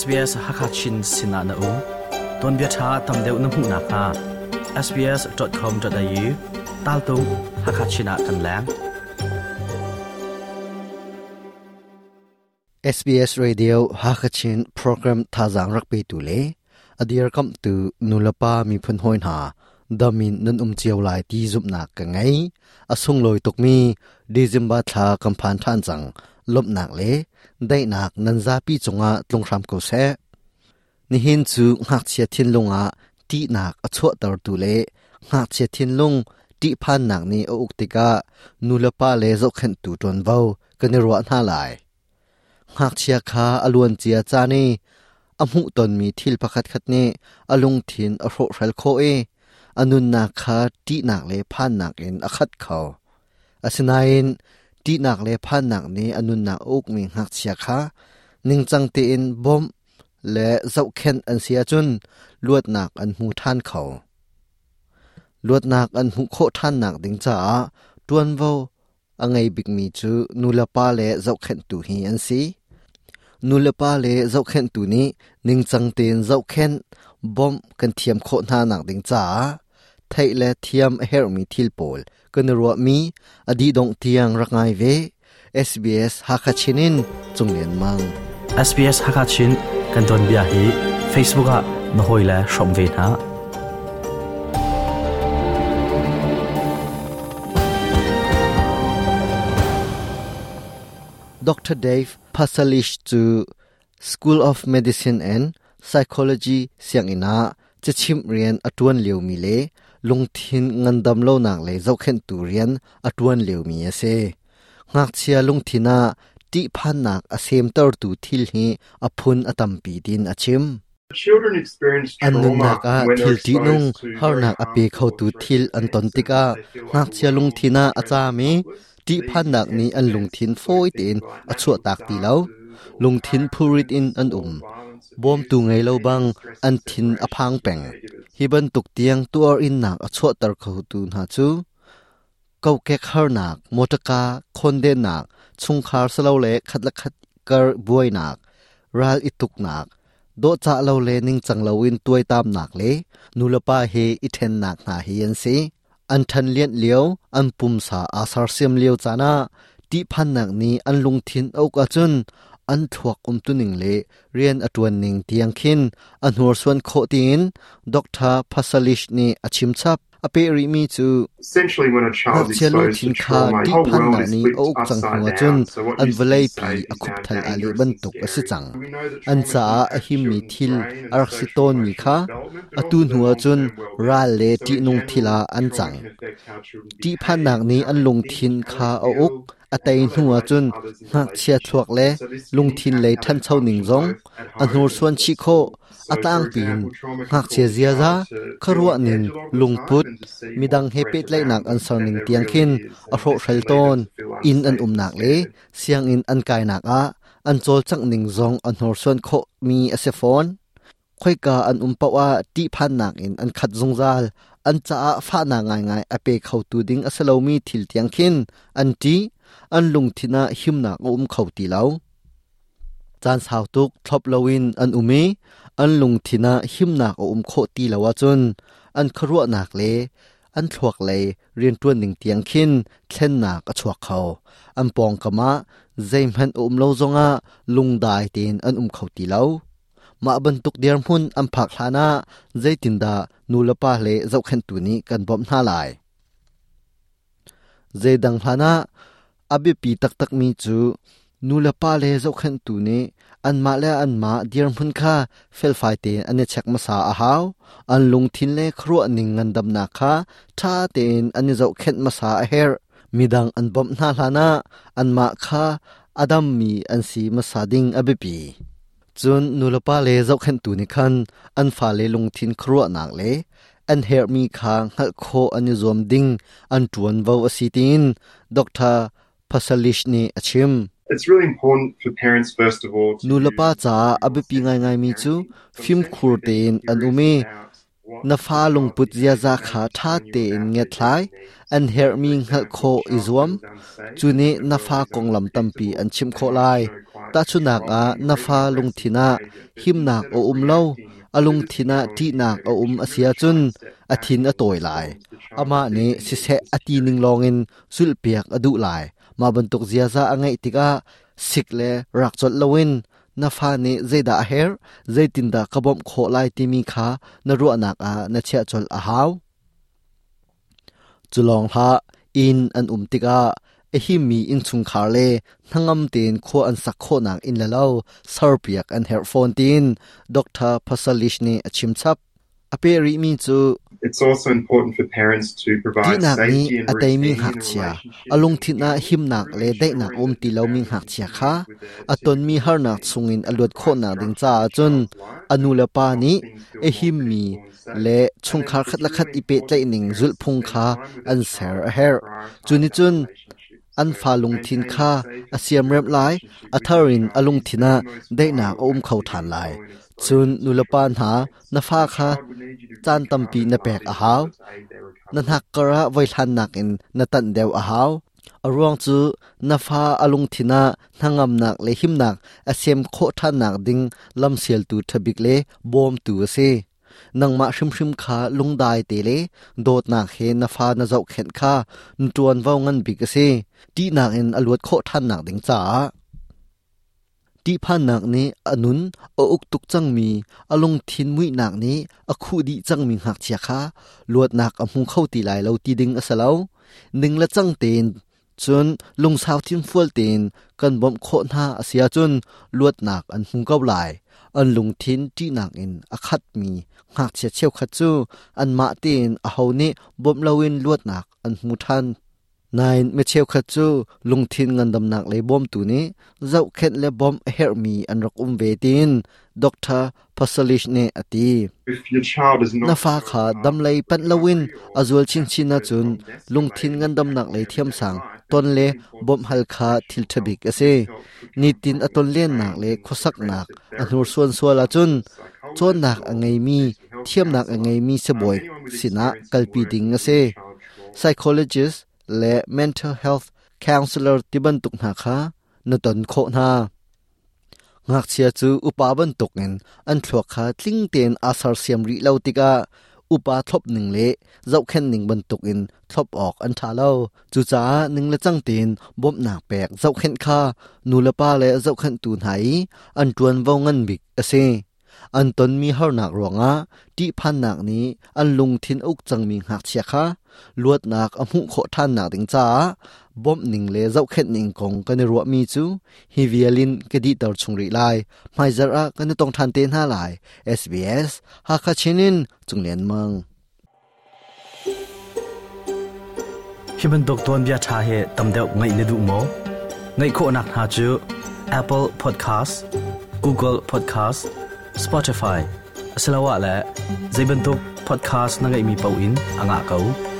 SBS Hakachin Sinana U Don Bia Tha Tam Deu Nam Hung Na Kha sbs.com.au Tal Tu Hakachina Kan Lang SBS Radio Hakachin program thazang rakpe tu le adir kam tu nulapa mi phun hoin ha damin nan um chiaw lai ti zup na ka ngai asung loi tok mi dizimba tha kam phan than chang ลบหนักเลยได้หนักนันซาปีจงอาลงคำกุศลนี่เห็นจูหักเชียทินลงอาตีหนักอชวตรตูเลหักเชียทินลงตีพันหนักนี่อุกติกานูลปาเลยจกเห็นตูจนเบากันรัวน่าหลายหักเชียคาอลวนเจียจานีออมุตนมีทิลประคัคัดนี่อลงทินอโรเรลโคเออนุนนาคาตีหนักเลยพันหนักเอ็นอคัดเขาอาศนัยตีนักเลพานนักนี้อนุนักอุกมิหักเสียค่ะนิ่งจังตีอินบอมและเจ้าเข็นอันเสียจุนลวดหนักอันหูท่านเขาลวดหนักอันหูโคท่านหนักดิงจ้าตัวนวอังไงบิกมีจูนูลปาเลเจ้าเข็นตูฮีอันสีนูลปาเลเจ้าเข็นตูนี้นิ่งจังตีนเจ้าเข็นบอมกันเทียมโคท่าาหนักดิงจ้าไทยและเทียมเฮรมีทิลโปลกันรัวมีอดีดงเทียงรักไงเว SBS ฮักชินินจุงเลียนมัง SBS ฮักชินกันตอนเบียฮี Facebook อะนหอยและชมเวนะ Dr. ดรเด a พัสล s ชจู School of Medicine and Psychology เสียงอินาจะชิมเรียนอตวนเลียวมีเลลุงทินเงินดำเล่านักเลยเจ้าเข็นตูเรียนอดวนเหลวมีเซงักเชียลุงทินาติพันหนักอเสมตอร์ตูทิลฮีอพุนอตัมปีดินอชิมอันนึงนักอาทิลตีนุงฮาร์นักอเปเข้าตูทิลอันตนติกางักเชียลุงทินาอาจามีติพันหนักนี้อันลุงทินโฟยตินอชัวตักตีเล่าลุงทินพูริดินอันอุ่มบอมตูไงเล่าบังอันทินอพังแปงฮิบันตุกเตียงตัวอินนักอชวตรเขาตูนหาจูเกาแกคขาร์นักมอตกาคนเดนนักชงคาร์สเลาเลขัดละขัดกรบวยนักรัลอิตุกนักโดจาเลาเลนิงจังเลาวินตัวตามนักเลนูลปาเฮอิเทนนักหนาเฮียนซีอันทันเลียนเลียวอันปุ่มสาอาสารเซียมเลียวจานาที่พันนักนี้อันลุงทินเอากระจุนอันทวกอุมตุนิงเลเรียนอตวนนิงเตียงคินอันหัวส่วนโคตีนดอกทาพัสลิชนี่าชิมชับอเปริมีจู Habtialo thin kha ti phan na ni o uk chang hua chun an valei pi a khup thal a le ban tok a si chang an cha a him mi thil ar si ton mi kha a tu hua chun ra le ti nung thila an chang ti phan nak ni an lung thin kha a uk อตหัวจนหักเชียชวกเลลุงทินเลยท่านเช่าหนิงจงอันหัวส่วนชิโคอาตางปีนหักเชียเจียซาขรัวนินลุงพุทธมีดังเฮปิดเล leinak an soning tiang khin a hro hrel ton in an umnak le siang in an kai nak a an chol chak ning zong an hor son kho mi ase phone khoi ka an umpa wa ti phan nak in an khat zong zal an cha fa na ngai ngai ape khau tu ding asalo mi thil tiang khin an ti an lung thina him nak um khau ti lau chan sau tuk thlop lawin an umi an lung thina him nak um kho ti lawa chun an kharua nak le อันถวกเลยเรียนตัวหนึ่งเตียงขินเช่นหนากระชวกเขาอันปองกะมะเจมันอุ้มเลาจงอาลุงได้เตีนอันอุ้มเขาตีเล้ามาบรรทุกเดียร์พุนอันผักลานาเจตินดานูลปาเลเจ้าขันตัวนี้กันบอมหนาาลายเจดังลานาอบิปีตักตักมีจูนูลปาเลเจ้าขันตัวนี้ an ma le an ma dir mun kha fel fai te an ne chak ma sa a haw an lung thin le khru aning ngan dam na kha tha ten an zo khet ma sa a her midang an bom na lana an ma kha adam mi an si ma sa ding abipi chun nulapa le zo khen tu ni khan an fa le lung thin khru nak le an her mi kha ngal kho an zom ding an tuan vo asitin doctor pasalish ni achim It's really important for parents first of all. Nu lapa cha abe pi ngai ngai mi chu film khur ten an umi na fa l o n g put zia za kha tha te n g e thlai an her mi ngha kho izwam chu ni na fa kong lam tam pi an chim kho lai ta chu nak a na fa l o n g thina him nak o um lo alung thina ti nak o um asia chun athin a toy lai ama ne si se ati ning longin sul piak adu lai มาบรรทุกเจียซาอังไงติกาสิกเลรักจดลวินนาฟานีเจดาเฮร์เจตินดาขบมโคไลติมีคานรัวนักอานเชียจลอาฮาวจุลองฮะอินอันอุมติกาเอฮิมีอินชุงคาเลนังอัมตินขวอันสักโคนักอินเลลาวซาร์เปียกอันเฮร์ฟอนตินด็อกเตอร์พัสลิชเนอชิมชับอเปริมีจู It's also important for parents to provide safety and routine in relationship. Alung thin na him nak le dai na om ti lo ming hak chia kha aton mi har nak chungin alut kho na ding cha chun anu la pa ni e him mi le chung khar khat la khat ipe chai ning zul phung kha an ser a her chuni chun อันฟาลุงทินค่าอาเซียมเรียบไลอัทารินอลุงทินะได้นาอมเขาฐานไลชุนนุลปานหานาฟาคาจานตัมปีนาแปกอาหาวนันหักกระไวทันนักอินนาตันเดวอาหาวอรวงจูนาฟาอลุงทินานังำนักเลหิมนักอเซมโคทานักดิงลำเสียลตูทบิกเลบอมตูเซนังมาชิมชิมคาลุงได้เตเลโดดนักเฮนาฟานาเจ้าเข็นคานจวนว่างันบิกเซตีนักอินอลวดโคทานักดิงจ้าตีพานักนี้อนุนออุกตุกจังมีอลงทินมุยนักนี้อคูดีจังมีหักเชียคาลวดนักอมงเข้าตีไหลเราตีดึงอสลาวหนึ่งละจังเตนจนลงสาวทิมฟัวเตนกันบอมโคหน้าเสียจนลวดหนักอันหุงเก้าหลายอันลงทินที่หนักเอินอคัดมีหักเสียเชี่ยวขัดจูอันมาเตนอเฮาเนบอมเลวินลวดหนักอันหูทัน nine me cheu kha chu lungthin ngandam nak le bom tu ni zau khet le bom her mi an rak um ve tin doctor pasalish ne ati na fa kha dam lei pan lawin azul chin chin na chun lung lungthin ngandam nak le thiam sang ton le bom hal kha thil thabik ase ni tin aton len nak le khosak nak anur suan suala chun chon nak angai mi thiam nak angai mi se boy sina kalpi ding ase psychologist และ mental health counselor ที่บันทุกนาคานตนโคนางักเชียจูอุปาบันตุกเงิน อันทลวกคาทิ้งเตียนอาสารเสียมริเลาติกา อุปาทบหนึ่งเละ เจ้าแค่หนึ่งบันทุกเงินทบออกอันทาเล่าจูจ้าหนึ่งละจังเตียนบ่มหนักแปลกเจ้าแค่ข้านูละป้าและเจ้าแค่ตูนหายอันจวนวงเงินบิกเอเซอันตนมีเฮาหนักรวงะาที่พันหนักนี้ อันลุงทินอุกจังมีหักเชียค่ะลวดหนักอมุขท่านหนักถึงจ้าบอมหนิงเลเจ้าเข็ดหนิงกงกันรัวมีจูฮิเวเอลินกดีตอชงรีไลไม่จระกันต้องทันเตนห้าหลาย SBS ฮักคาชินินจุงเลียนมืองฮิมันดกตอนบียชาเฮตมเดวไงนดูมไงโคนักหาจู Apple Podcast Google Podcast Spotify. Asalawa le Zaibantuk podcast na ngay mi pauin ang akaw.